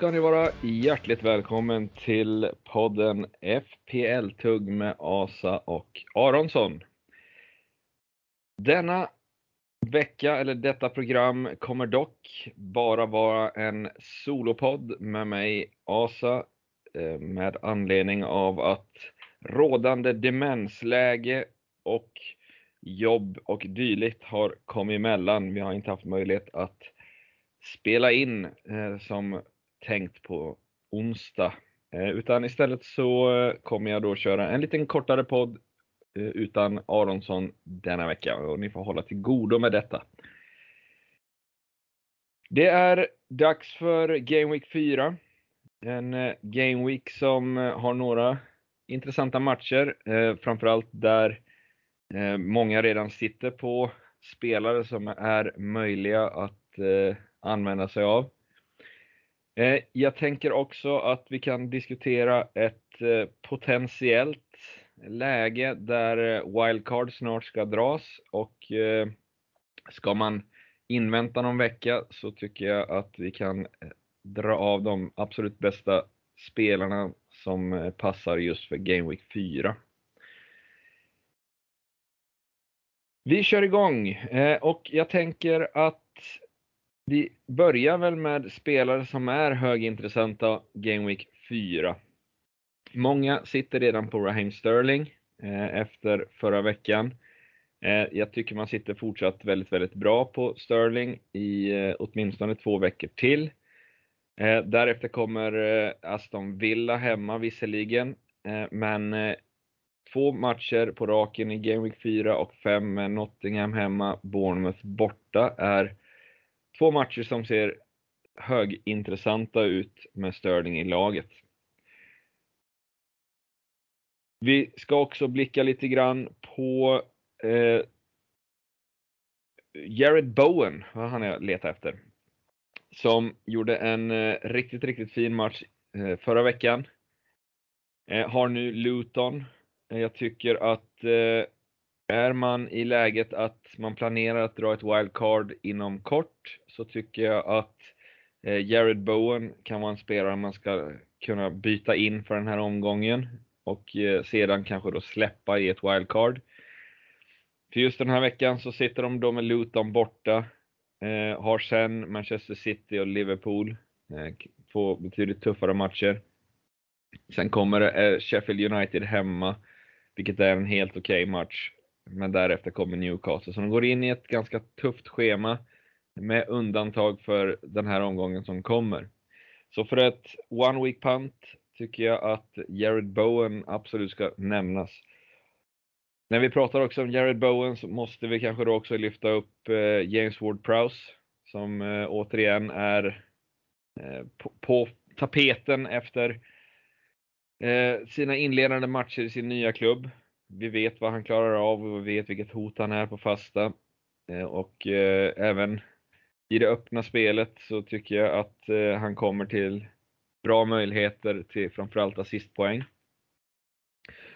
ska ni vara hjärtligt välkommen till podden FPL-tugg med Asa och Aronsson. Denna vecka, eller detta program, kommer dock bara vara en solopodd med mig, Asa, eh, med anledning av att rådande demensläge och jobb och dylikt har kommit emellan. Vi har inte haft möjlighet att spela in eh, som tänkt på onsdag. Eh, utan istället så eh, kommer jag då köra en liten kortare podd eh, utan Aronsson denna vecka och ni får hålla till godo med detta. Det är dags för Game Week 4. En Game Week som har några intressanta matcher, framförallt där många redan sitter på spelare som är möjliga att använda sig av. Eh, jag tänker också att vi kan diskutera ett eh, potentiellt läge där eh, wildcard snart ska dras och ska man invänta någon vecka så tycker jag att vi kan dra av de absolut bästa spelarna som passar just för Game Week 4. Vi kör igång och jag tänker att vi börjar väl med spelare som är högintressanta Game Week 4. Många sitter redan på Raheem Sterling eh, efter förra veckan. Eh, jag tycker man sitter fortsatt väldigt, väldigt bra på Sterling i eh, åtminstone två veckor till. Eh, därefter kommer eh, Aston Villa hemma visserligen, eh, men två matcher på raken i Game Week 4 och fem med Nottingham hemma, Bournemouth borta är två matcher som ser högintressanta ut med Sterling i laget. Vi ska också blicka lite grann på eh, Jared Bowen, vad han jag letar efter. Som gjorde en eh, riktigt, riktigt fin match eh, förra veckan. Eh, har nu Luton. Eh, jag tycker att eh, är man i läget att man planerar att dra ett wildcard inom kort så tycker jag att eh, Jared Bowen kan vara en spelare man ska kunna byta in för den här omgången och eh, sedan kanske då släppa i ett wildcard. För just den här veckan så sitter de då med Luton borta, eh, har sen Manchester City och Liverpool, två betydligt tuffare matcher. Sen kommer Sheffield United hemma, vilket är en helt okej okay match men därefter kommer Newcastle. Så de går in i ett ganska tufft schema med undantag för den här omgången som kommer. Så för ett one week punt tycker jag att Jared Bowen absolut ska nämnas. När vi pratar också om Jared Bowen så måste vi kanske då också lyfta upp eh, James Ward-Prowse som eh, återigen är eh, på, tapeten efter sina inledande matcher i sin nya klubb vi vet vad han klarar av och vi vet vilket hot han är på fasta. Eh, och eh, även i det öppna spelet så tycker jag att eh, han kommer till bra möjligheter till framförallt assistpoäng.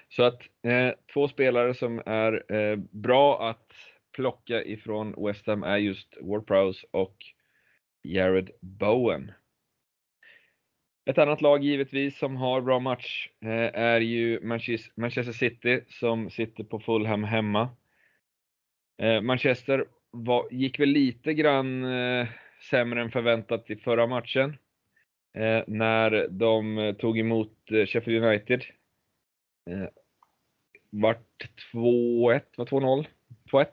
Så att eh, två spelare som är eh, bra att plocka ifrån West Ham är just Ward Prowse och Jared Bowen. Ett annat lag givetvis som har bra match eh, är ju Manchester City som sitter på Fulham hemma. Eh, Manchester var, gick väl lite grann eh, sämre än förväntat i förra matchen. Eh, när de tog emot eh, Sheffield United. Eh, vart 2-1, var 2-0? 2-1.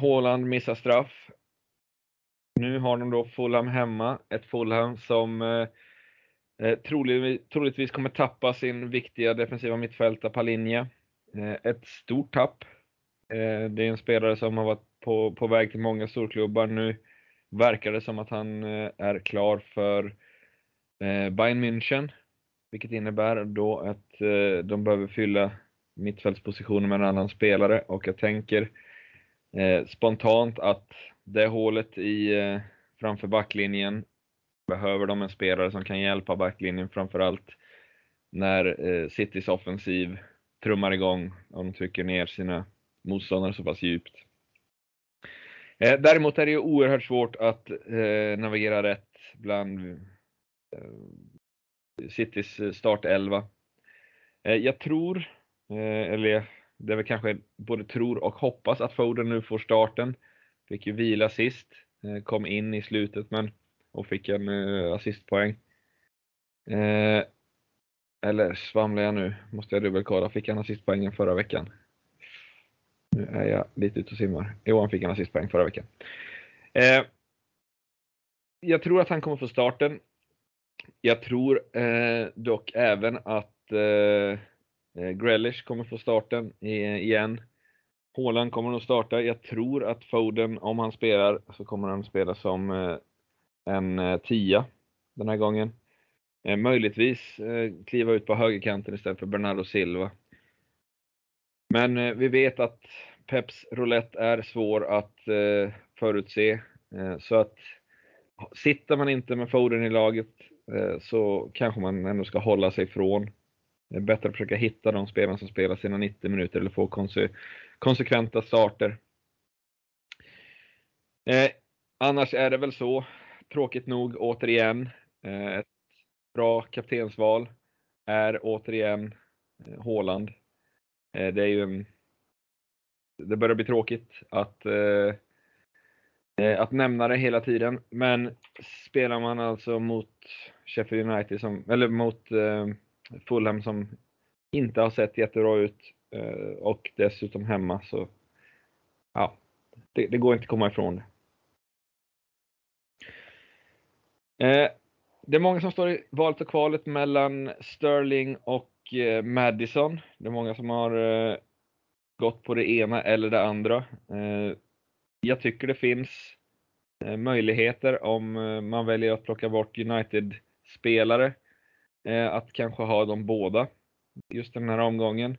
Haaland missar straff. Nu har de då Fulham hemma, ett Fulham som eh, eh troligtvis, kommer tappa sin viktiga defensiva mittfältare Palinja. Eh, ett stort tapp. Eh, det är en spelare som har varit på, på väg till många storklubbar. Nu verkar det som att han eh, är klar för eh, Bayern München, vilket innebär då att eh, de behöver fylla mittfältspositionen med en annan spelare och jag tänker eh, spontant att det hålet i, eh, framför backlinjen behöver de en spelare som kan hjälpa backlinjen framförallt när eh, Citys offensiv trummar igång och de trycker ner sina motståndare så pass djupt. Eh, däremot är det ju oerhört svårt att eh, navigera rätt bland eh, Citys eh, startelva. Eh, jag tror, eh, eller det är väl kanske både tror och hoppas att Foden nu får starten. Fick ju vila sist, eh, kom in i slutet men och fick en eh, assistpoäng. Eh, eller svamlar jag nu? Måste jag dubbelkolla. Fick han assistpoängen förra veckan? Nu är jag lite ute och simmar. Jo, han fick en assistpoäng förra veckan. Eh, jag tror att han kommer få starten. Jag tror eh, dock även att eh Grealish kommer få starten igen. Haaland kommer nog starta. Jag tror att Foden, om han spelar, så kommer han spela som eh, en eh, tia den här gången. Eh, möjligtvis kliva ut på högerkanten istället för Bernardo Silva. Men vi vet att Peps roulette är svår att förutse. Så att sitter man inte med Foden i laget så kanske man ändå ska hålla sig ifrån. Det är bättre att försöka hitta de spelarna som spelar sina 90 minuter eller få konse konsekventa starter. Eh, annars är det väl så, tråkigt nog återigen, eh, ett bra kaptensval är återigen eh, Håland. Eh, det är ju en, det börjar bli tråkigt att, eh, eh, att nämna det hela tiden. Men spelar man alltså mot Sheffield United, som, eller mot eh, Fulham som inte har sett jättebra ut Eh, och dessutom hemma så ja, det, det går inte att komma ifrån det. Eh, det är många som står i valet och kvalet mellan Sterling och eh, Madison. Det är många som har gått på det ena eller det andra. Jag tycker det finns möjligheter om man väljer att plocka bort United-spelare att kanske ha dem båda just den här omgången.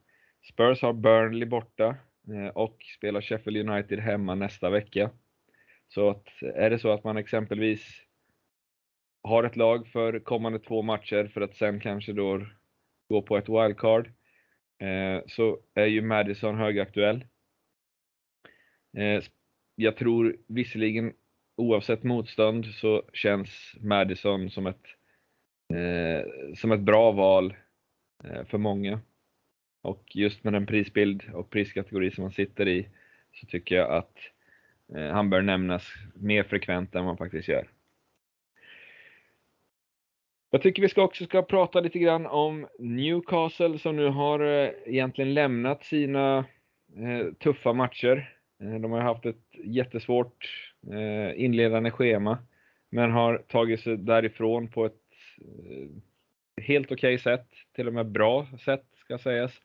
Spurs har Burnley borta eh, och spelar Sheffield United hemma nästa vecka. Så att är det så att man exempelvis har ett lag för kommande två matcher för att sen kanske då gå på ett wildcard, eh, så är ju Madison högaktuell. Eh, jag tror visserligen oavsett motstånd så känns Madison som ett, som ett bra val för många. Och just med den prisbild och priskategori som han sitter i så tycker jag att eh, han bör nämnas mer frekvent än man faktiskt gör. Jag tycker vi ska också ska prata lite grann om Newcastle som nu har eh, egentligen lämnat sina eh, tuffa matcher. De har haft ett jättesvårt inledande schema, men har tagit sig därifrån på ett helt okej okay sätt, till och med bra sätt ska sägas.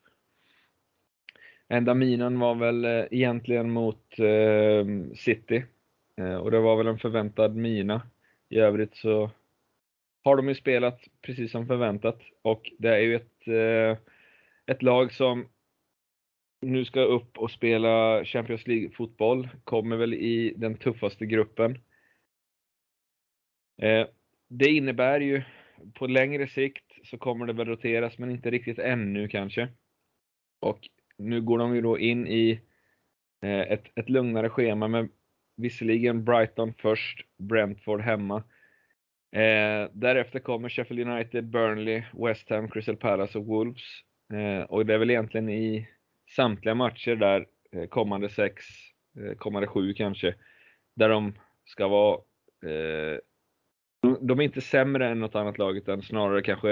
Enda minen var väl eh, egentligen mot eh, City eh, och det var väl en förväntad mina. I övrigt så har de ju spelat precis som förväntat och det är ju ett, eh, ett lag som nu ska upp och spela Champions League-fotboll, kommer väl i den tuffaste gruppen. Eh, det innebär ju på längre sikt så kommer det väl roteras, men inte riktigt ännu kanske. Och nu går de ju då in i eh, ett, ett lugnare schema med visserligen Brighton först, Brentford hemma. Eh, därefter kommer Sheffield United, Burnley, West Ham, Crystal Palace och Wolves. Eh, och det är väl egentligen i samtliga matcher där, eh, kommande sex, eh, kommande sju kanske, där de ska vara eh, de, de är inte sämre än något annat lag utan snarare kanske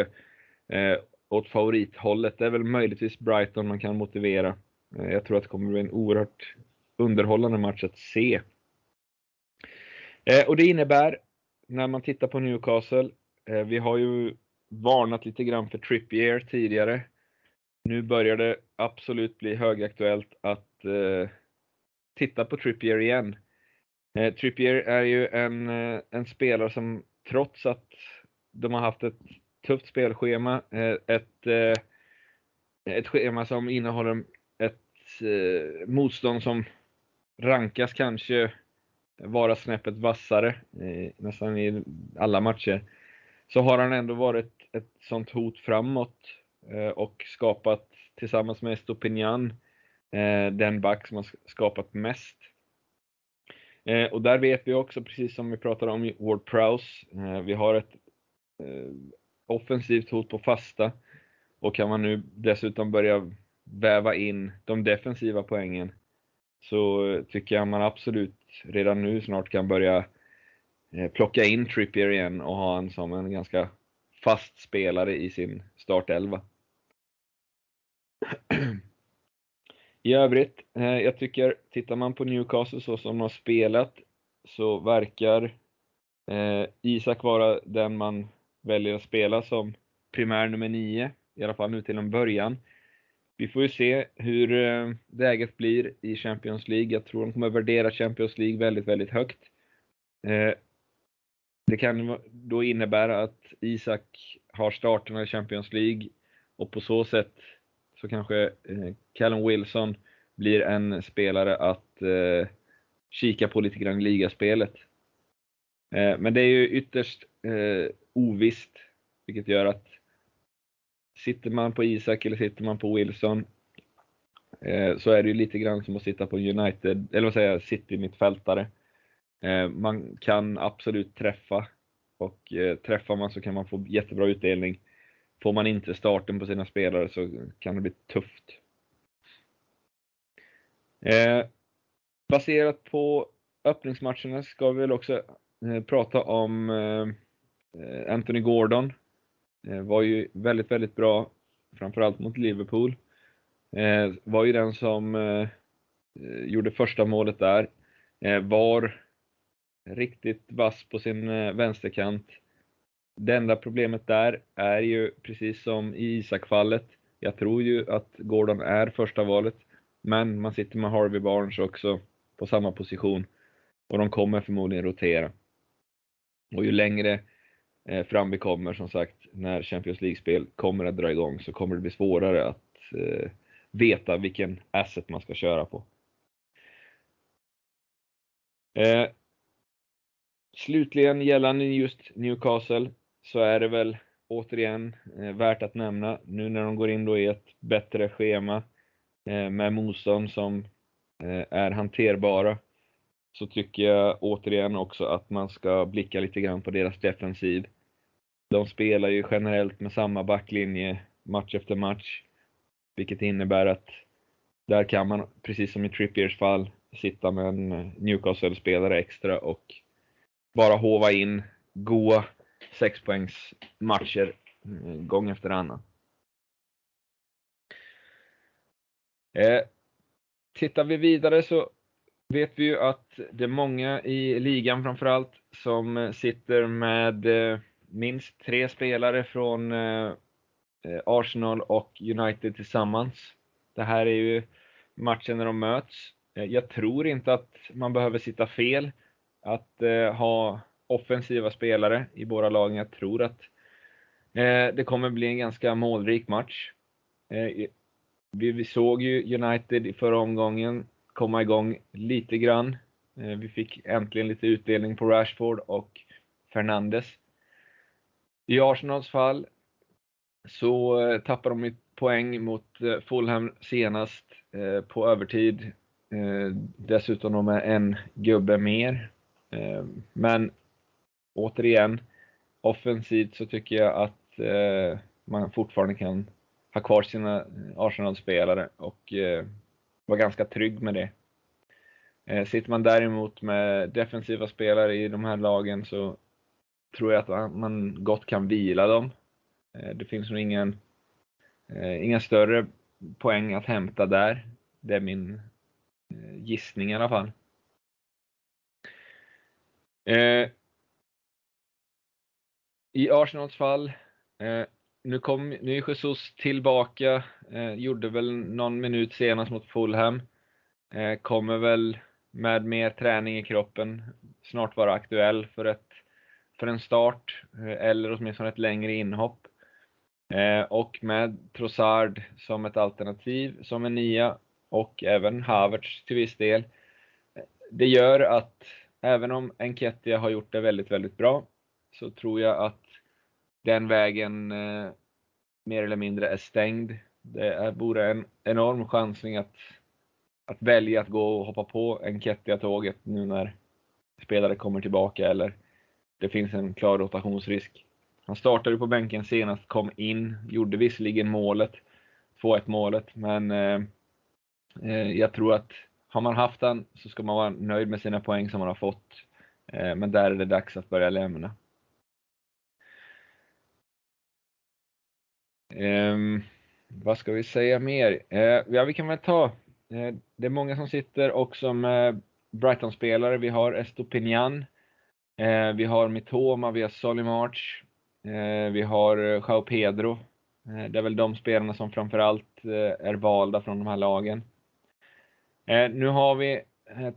eh, åt favorithållet. Det är väl möjligtvis Brighton man kan motivera. Eh, jag tror att det kommer bli en oerhört underhållande match att se. Eh, och det innebär när man tittar på Newcastle, eh, vi har ju varnat lite grann för Trippier tidigare. Nu börjar det absolut bli högaktuellt att eh, titta på Trippier igen. Eh, Trippier är ju en, en spelare som trots att de har haft ett tufft spelschema, eh, ett, eh, ett schema som innehåller ett eh, motstånd som rankas kanske vara snäppet vassare nästan i alla matcher, så har han ändå varit ett sånt hot framåt och skapat tillsammans med Stopinian den back som har skapat mest. Och där vet vi också, precis som vi pratade om i Ward Prowse, vi har ett offensivt hot på fasta. Och kan man nu dessutom börja väva in de defensiva poängen så tycker jag man absolut redan nu snart kan börja eh, plocka in Trippier igen och ha honom som en ganska fast spelare i sin startelva. I övrigt, eh, jag tycker, tittar man på Newcastle så som de har spelat så verkar eh, Isak vara den man väljer att spela som primär nummer 9, i alla fall nu till en början. Vi får ju se hur eh, läget blir i Champions League. Jag tror de kommer värdera Champions League väldigt, väldigt högt. Eh, det kan då innebära att Isak har starterna i Champions League och på så sätt så kanske eh, Callum Wilson blir en spelare att kika på lite grann i ligaspelet. Men det är ju ytterst ovisst, vilket gör att sitter man på Isak eller sitter man på Wilson eh, så är det ju lite grann som att sitta på United, eller vad säger jag, City-mittfältare. Eh, man kan absolut träffa och eh, träffar man så kan man få jättebra utdelning. Får man inte starten på sina spelare så kan det bli tufft. Eh, baserat på öppningsmatcherna ska vi väl också eh, prata om eh, Eh, Anthony Gordon. Eh, var ju väldigt, väldigt bra, framförallt mot Liverpool. Eh, var ju den som gjorde första målet där. var riktigt vass på sin vänsterkant det enda problemet där är ju precis som i Isak-fallet. Jag tror ju att Gordon är första valet, men man sitter med Harvey Barnes också på samma position och de kommer förmodligen rotera. Och ju längre Eh, fram vi kommer, som sagt, när Champions League-spel kommer att dra igång så kommer det bli svårare att eh, veta vilken asset man ska köra på. Eh, slutligen gällande just Newcastle så är det väl återigen eh, värt att nämna nu när de går in då i ett bättre schema eh, med motstånd som eh, är hanterbara så tycker jag återigen också att man ska blicka lite grann på deras defensiv. De spelar ju generellt med samma backlinje match efter match, vilket innebär att där kan man, precis som i Trippiers fall, sitta med en Newcastle-spelare extra och bara hova in goa sexpoängsmatcher mm, gång efter annan. Eh, tittar vi vidare så vet vi ju att det är många i ligan framförallt som eh, sitter med eh, minst tre spelare från eh, Arsenal och United tillsammans. Det här är ju matchen när de möts. Jag tror inte att man behöver sitta fel att ha offensiva spelare i båda lagen. Jag tror att det kommer bli en ganska målrik match. Vi, såg ju United i förra omgången komma igång lite grann. Eh, vi fick äntligen lite utdelning på Rashford och Fernandes. I Arsenals fall så eh, tappar tappade de poäng mot eh, Fulham senast på övertid. Dessutom med en gubbe mer. Men återigen, offensivt så tycker jag att man fortfarande kan ha kvar sina Arsenal-spelare och vara ganska trygg med det. Eh, sitter man däremot med defensiva spelare i de här lagen så tror jag att man gott kan vila dem. Eh, det finns nog ingen, eh, inga större poäng att hämta där. Det är min gissning i alla fall. I Arsenals fall, nu, kom, nu är Jesus tillbaka, eh, gjorde väl någon minut senast mot Fulham. Eh, kommer väl med mer träning i kroppen snart vara aktuell för, ett, för en start, eh, eller åtminstone ett längre inhopp. Eh, och med Trossard som ett alternativ, som en nia, och även Havertz till viss del. Det gör att även om Enketia har gjort det väldigt, väldigt bra, så tror jag att den vägen eh, mer eller mindre är stängd. Det är, vore en enorm chansning att, att välja att gå och hoppa på Enketia-tåget nu när spelare kommer tillbaka eller det finns en klar rotationsrisk. Han startade på bänken senast, kom in, gjorde visserligen målet, 2-1 målet, men eh, eh, jag tror att har man haft den så ska man vara nöjd med sina poäng som man har fått. Eh, men där är det dags att börja lämna. Um, vad ska vi säga mer? Uh, ja, vi kan väl ta, uh, det är många som sitter också med eh, Brighton-spelare. Vi har Estopinian, uh, vi har Mitoma, vi har Solly March, vi har Jao Pedro. det är väl de spelarna som framförallt är valda från de här lagen. nu har vi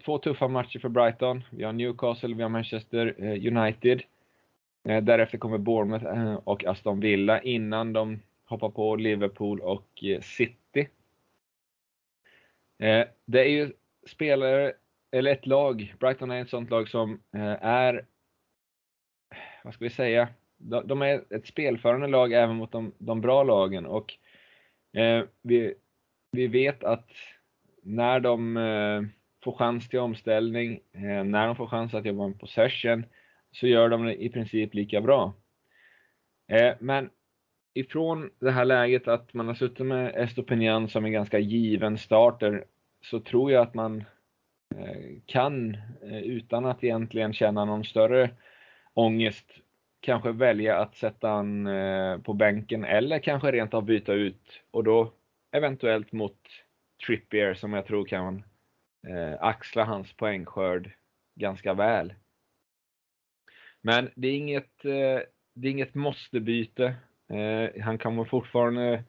två tuffa matcher för Brighton. Vi har Newcastle, vi har Manchester United. Därefter kommer Bournemouth och Aston Villa innan de hoppar på Liverpool och eh, City. Eh, det är ju spelare, eller ett lag, Brighton är ett sånt lag som eh, är, vad ska vi säga, de är ett spelförande lag även mot de, de bra lagen och vi, vi vet att när de får chans till omställning, när de får chans att jobba med possession, så gör de det i princip lika bra. Men ifrån det här läget att man har suttit med Estopinian som en ganska given starter så tror jag att man eh, kan, eh, utan att egentligen känna någon större ångest, kanske välja att sätta han eh, på bänken eller kanske rent av byta ut och då eventuellt mot Trippier som jag tror kan axla hans poängskörd ganska väl. Men det är inget, det är inget måste-byte. Eh, han kommer fortfarande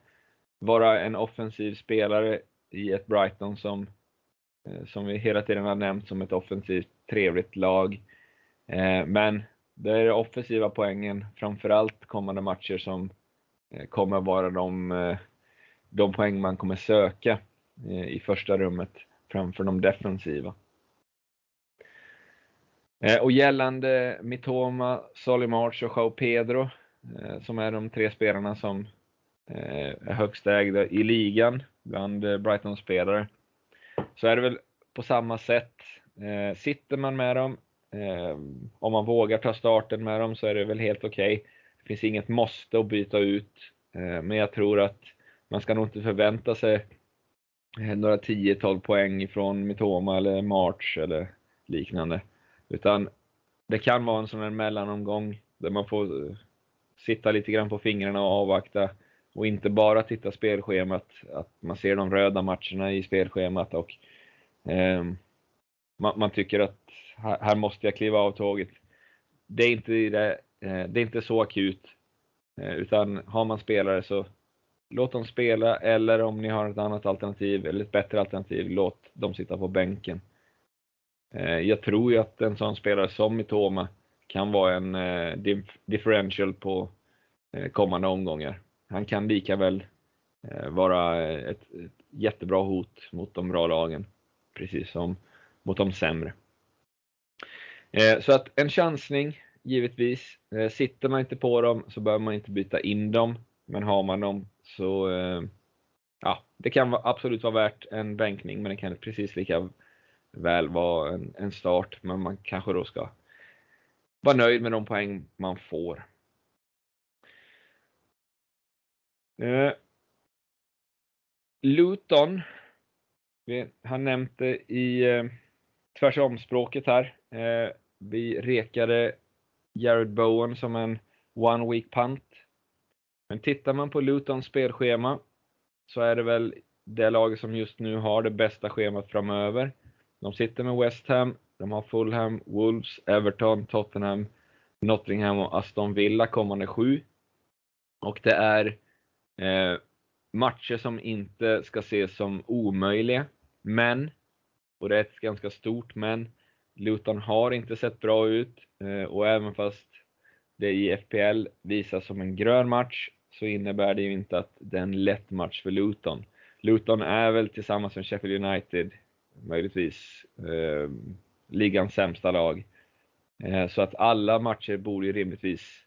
vara en offensiv spelare i ett Brighton som, eh, som vi hela tiden har nämnt som ett offensivt trevligt lag. Eh, men det är offensiva poängen, framförallt kommande matcher som eh, kommer vara de, eh, de poäng man kommer söka eh, i första rummet framför de defensiva. Och gällande Mitoma, Solimarch och Jao Pedro Eh, som är de tre spelarna som eh, är högst ägda i ligan bland eh, Brighton-spelare. Så är det väl på samma sätt. Sitter man med dem, om man vågar ta starten med dem så är det väl helt okej. Okay. Det finns inget måste att byta ut, men jag tror att man ska nog inte förvänta sig några 10-12 poäng från Mitoma eller March eller liknande. Utan det kan vara en sån här mellanomgång där man får sitta lite grann på fingrarna och avvakta och inte bara titta spelschemat, att man ser de röda matcherna i spelschemat och eh, man, man, tycker att här, här, måste jag kliva av tåget. Det är inte, det, eh, det är inte så akut, eh, utan har man spelare så låt dem spela eller om ni har ett annat alternativ eller ett bättre alternativ, låt dem sitta på bänken. Eh, jag tror ju att en sån spelare som Mitoma kan vara en eh, differential på Eh, kommande omgångar. Han kan lika väl eh, vara eh, ett, ett, jättebra hot mot de bra lagen, precis som mot de sämre. Så att en chansning, givetvis. Sitter man inte på dem så behöver man inte byta in dem, men har man dem så ja, det kan absolut vara värt en bänkning, men det kan precis lika väl vara en, en start, men man kanske då ska vara nöjd med de poäng man får. Eh, Luton, vi har nämnt det i eh, tvärsomspråket här. Eh, vi rekade Jared Bowen som en one week punt. Men tittar man på Lutons spelschema så är det väl det laget som just nu har det bästa schemat framöver. De sitter med West Ham, de har Fulham, Wolves, Everton, Tottenham, Nottingham och Aston Villa kommande sju. Och det är eh, matcher som inte ska ses som omöjliga. Men, och det är ett ganska stort men, Luton har inte sett bra ut eh, och även fast det i FPL visas som en grön match så innebär det ju inte att det är en lätt match för Luton. Luton är väl tillsammans med Sheffield United möjligtvis eh, ligans sämsta lag. Eh, så att alla matcher borde ju rimligtvis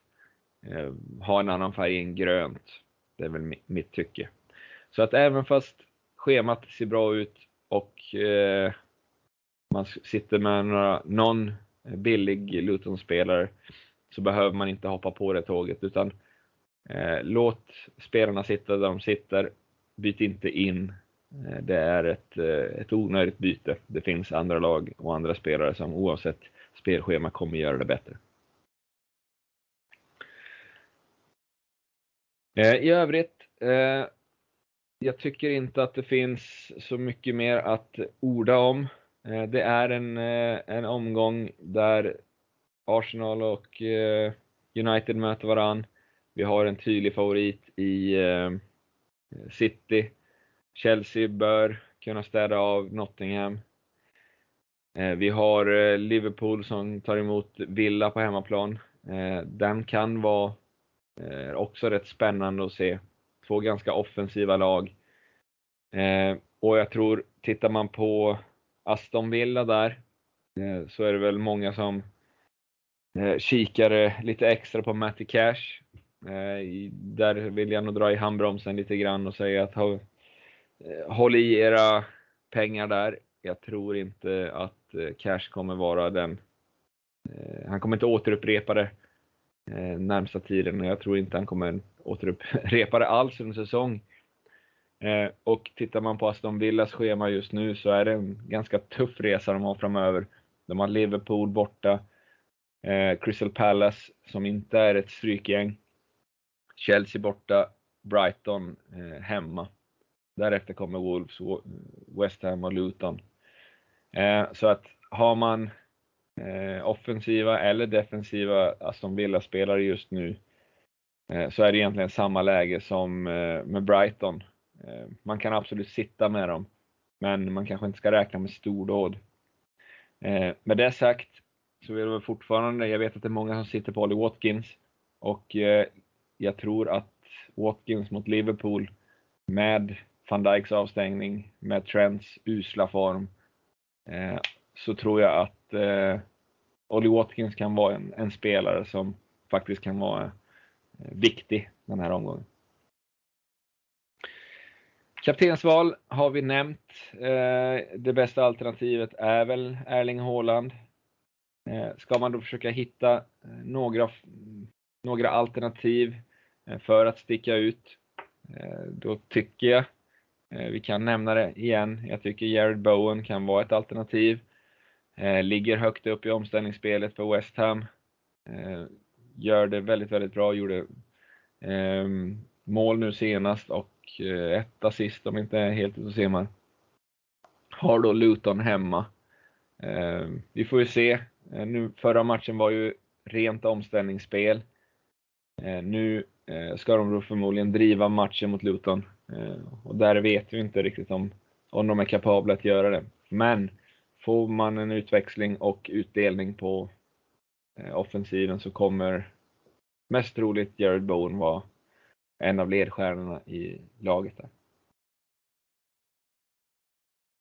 eh, ha en annan färg än grönt. Det är väl mitt tycke. Så att även fast schemat ser bra ut och eh, man sitter med några, någon billig Luton-spelare så behöver man inte hoppa på det tåget utan eh, låt spelarna sitta där de sitter. Byt inte in. Eh, det är ett, eh, ett onödigt byte. Det finns andra lag och andra spelare som oavsett spelschema kommer göra det bättre. Eh, I övrigt, eh, jag tycker inte att det finns så mycket mer att orda om. Eh, det är en, eh, en omgång där Arsenal och eh, United möter varann. Vi har en tydlig favorit i City. Chelsea bör kunna städa av Nottingham. Vi har Liverpool som tar emot Villa på hemmaplan. Den kan vara Eh, också rätt spännande att se. Två ganska offensiva lag. Eh, och jag tror, tittar man på Aston Villa där, eh, så är det väl många som eh, kikar eh, lite extra på Matty Cash. Eh, där vill jag nog dra i handbromsen lite grann och säga att håll, eh, håll i era pengar där. Jag tror inte att eh, Cash kommer vara den eh, han kommer inte återupprepa det eh, närmsta tiden. och Jag tror inte han kommer återupprepa det alls under säsong. Eh, och tittar man på Aston Villas schema just nu så är det en ganska tuff resa de har framöver. De har Liverpool borta, eh, Crystal Palace som inte är ett strykgäng, Chelsea borta, Brighton eh, hemma. Därefter kommer Wolves, West Ham och Luton. Eh, så att har man eh, offensiva eller defensiva alltså, Aston Villa-spelare just nu eh, så är det egentligen samma läge som eh, med Brighton. Eh, man kan absolut sitta med dem, men man kanske inte ska räkna med stordåd. Eh, med det sagt så är det fortfarande, jag vet att det är många som sitter på Ollie Watkins och eh, jag tror att Watkins mot Liverpool med van Dijks avstängning, med Trents usla form, eh, så tror jag att eh, Ollie Watkins kan vara en, en, spelare som faktiskt kan vara eh, viktig den här omgången. Kaptensval har vi nämnt. Eh, det bästa alternativet är väl Erling Haaland. Eh, ska man då försöka hitta några, några alternativ för att sticka ut, då tycker jag, vi kan nämna det igen, jag tycker Jared Bowen kan vara ett alternativ. Eh, ligger högt upp i omställningsspelet för West Ham. Eh, gör det väldigt, väldigt bra. Gjorde eh, mål nu senast och eh, ett assist om inte är helt ute och ser man. Har då Luton hemma. Ehm, vi får ju se. Eh, nu, förra matchen var ju rent omställningsspel. Eh, nu eh, ska de då förmodligen driva matchen mot Luton. Eh, och där vet vi inte riktigt om, om de är kapabla att göra det. Men får man en utväxling och utdelning på eh, offensiven så kommer mest troligt Jared Bowen vara en av ledstjärnorna i laget. Där.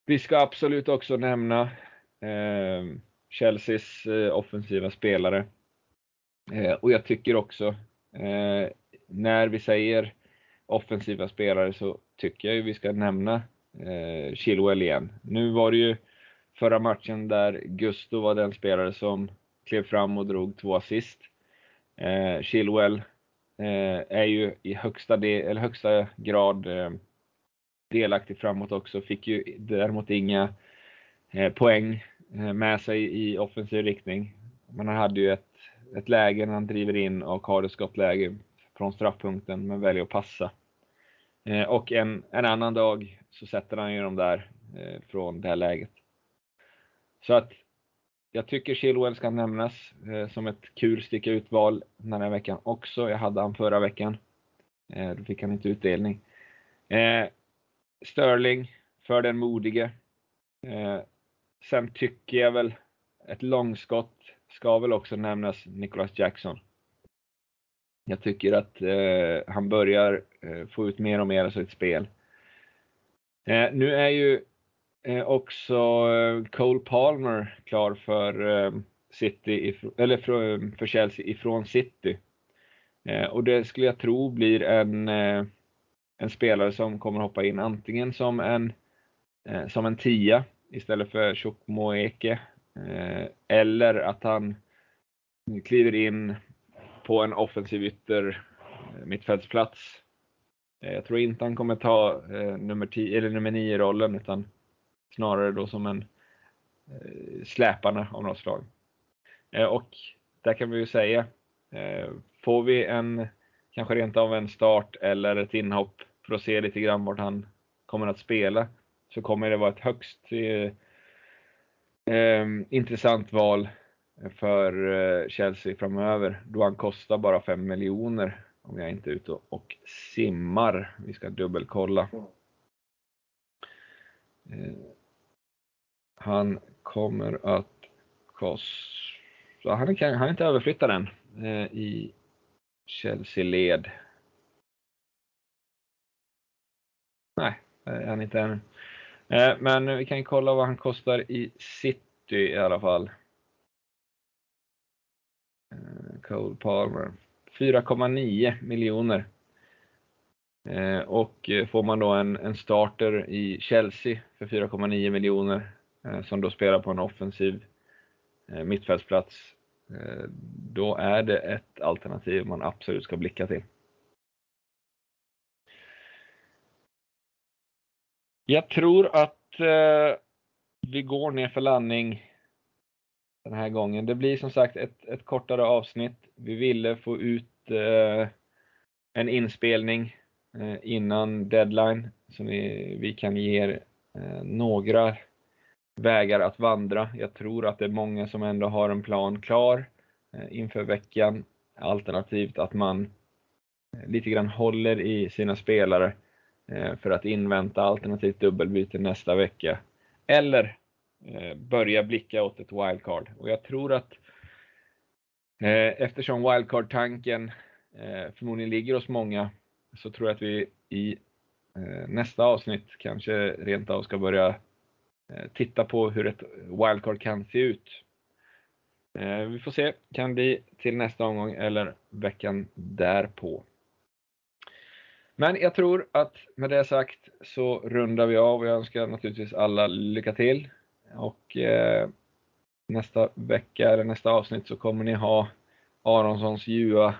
Vi ska absolut också nämna eh, Chelseas eh, offensiva spelare. Eh, och jag tycker också, eh, när vi säger offensiva spelare så tycker jag vi ska nämna eh, Chilwell igen. Nu var det ju förra matchen där Gusto var den spelare som klev fram och drog två assist. Eh, Chilwell eh, är ju i högsta, del, eller högsta grad eh, delaktig framåt också, fick ju däremot inga eh, poäng eh, med sig i offensiv riktning. Men han hade ju ett, ett läge när han driver in och har ett skottläge från straffpunkten men väljer att passa. Eh, och en, en annan dag så sätter han ju dem där eh, från det här läget. Så att jag tycker Chilwell ska nämnas eh, som ett kul sticka ut-val den här veckan också. Jag hade han förra veckan. Eh, då fick han inte utdelning. Eh, Sterling, för den modige. Eh, sen tycker jag väl ett långskott ska väl också nämnas Nicholas Jackson. Jag tycker att eh, han börjar eh, få ut mer och mer av sitt spel. Eh, nu är ju Eh, också eh, Cole Palmer klar för eh, City, eller för, för Chelsea ifrån City. Eh, och det skulle jag tro blir en, eh, en spelare som kommer hoppa in antingen som en, som en tia istället för Chukmoeke Eller att han kliver in på en offensiv ytter mittfältsplats. Jag tror inte han kommer ta nummer 10 eller nummer 9 rollen utan snarare då som en eh, släpande av något slag. Eh, och där kan vi ju säga, eh, får vi en, kanske rent av en start eller ett inhopp för att se lite grann vart han kommer att spela, så kommer det vara ett högst eh, intressant val för eh, Chelsea framöver, då han kostar bara 5 miljoner om jag inte är ute och simmar. Vi ska dubbelkolla. Mm. Han kommer att kosta, han kan, han inte överflytta den eh, i Chelsea-led. Nej, eh, han inte ännu. Eh, men vi kan kolla vad han kostar i City i alla fall. Eh, Cole Palmer. 4,9 miljoner. Eh, och eh, får man då en, en starter i Chelsea för 4,9 miljoner Eh, som då spelar på en offensiv eh, mittfältsplats, eh, då är det ett alternativ man absolut ska blicka till. Jag tror att vi går ner för landning den här gången. Det blir som sagt ett, ett kortare avsnitt. Vi ville få ut eh, en inspelning eh, innan deadline så vi, vi kan ge er eh, några vägar att vandra. Jag tror att det är många som ändå har en plan klar eh, inför veckan. Alternativt att man eh, lite grann håller i sina spelare eh, för att invänta alternativt dubbelbyte nästa vecka. Eller börja blicka åt ett wildcard. Och jag tror att eftersom wildcard-tanken förmodligen ligger hos många så tror jag att vi i nästa avsnitt kanske rent av ska börja Eh, titta på hur ett wildcard kan se ut. Eh, vi får se, kan bli till nästa omgång eller veckan därpå. Men jag tror att med det sagt så rundar vi av och jag önskar naturligtvis alla lycka till. Och eh, nästa vecka eller nästa avsnitt så kommer ni ha Aronssons ljuva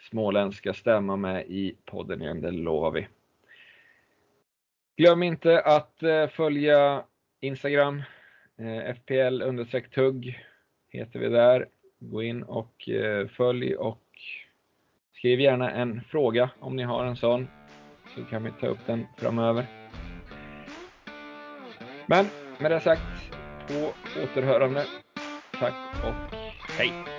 småländska stämma med i podden igen, det lovar vi. Glöm inte att eh, följa Instagram, eh, FPL tugg heter vi där. Gå in och eh, följ och Skriv gärna en fråga om ni har en sån, så kan vi ta upp den framöver. Men med det sagt, på återhörande. Tack och hej!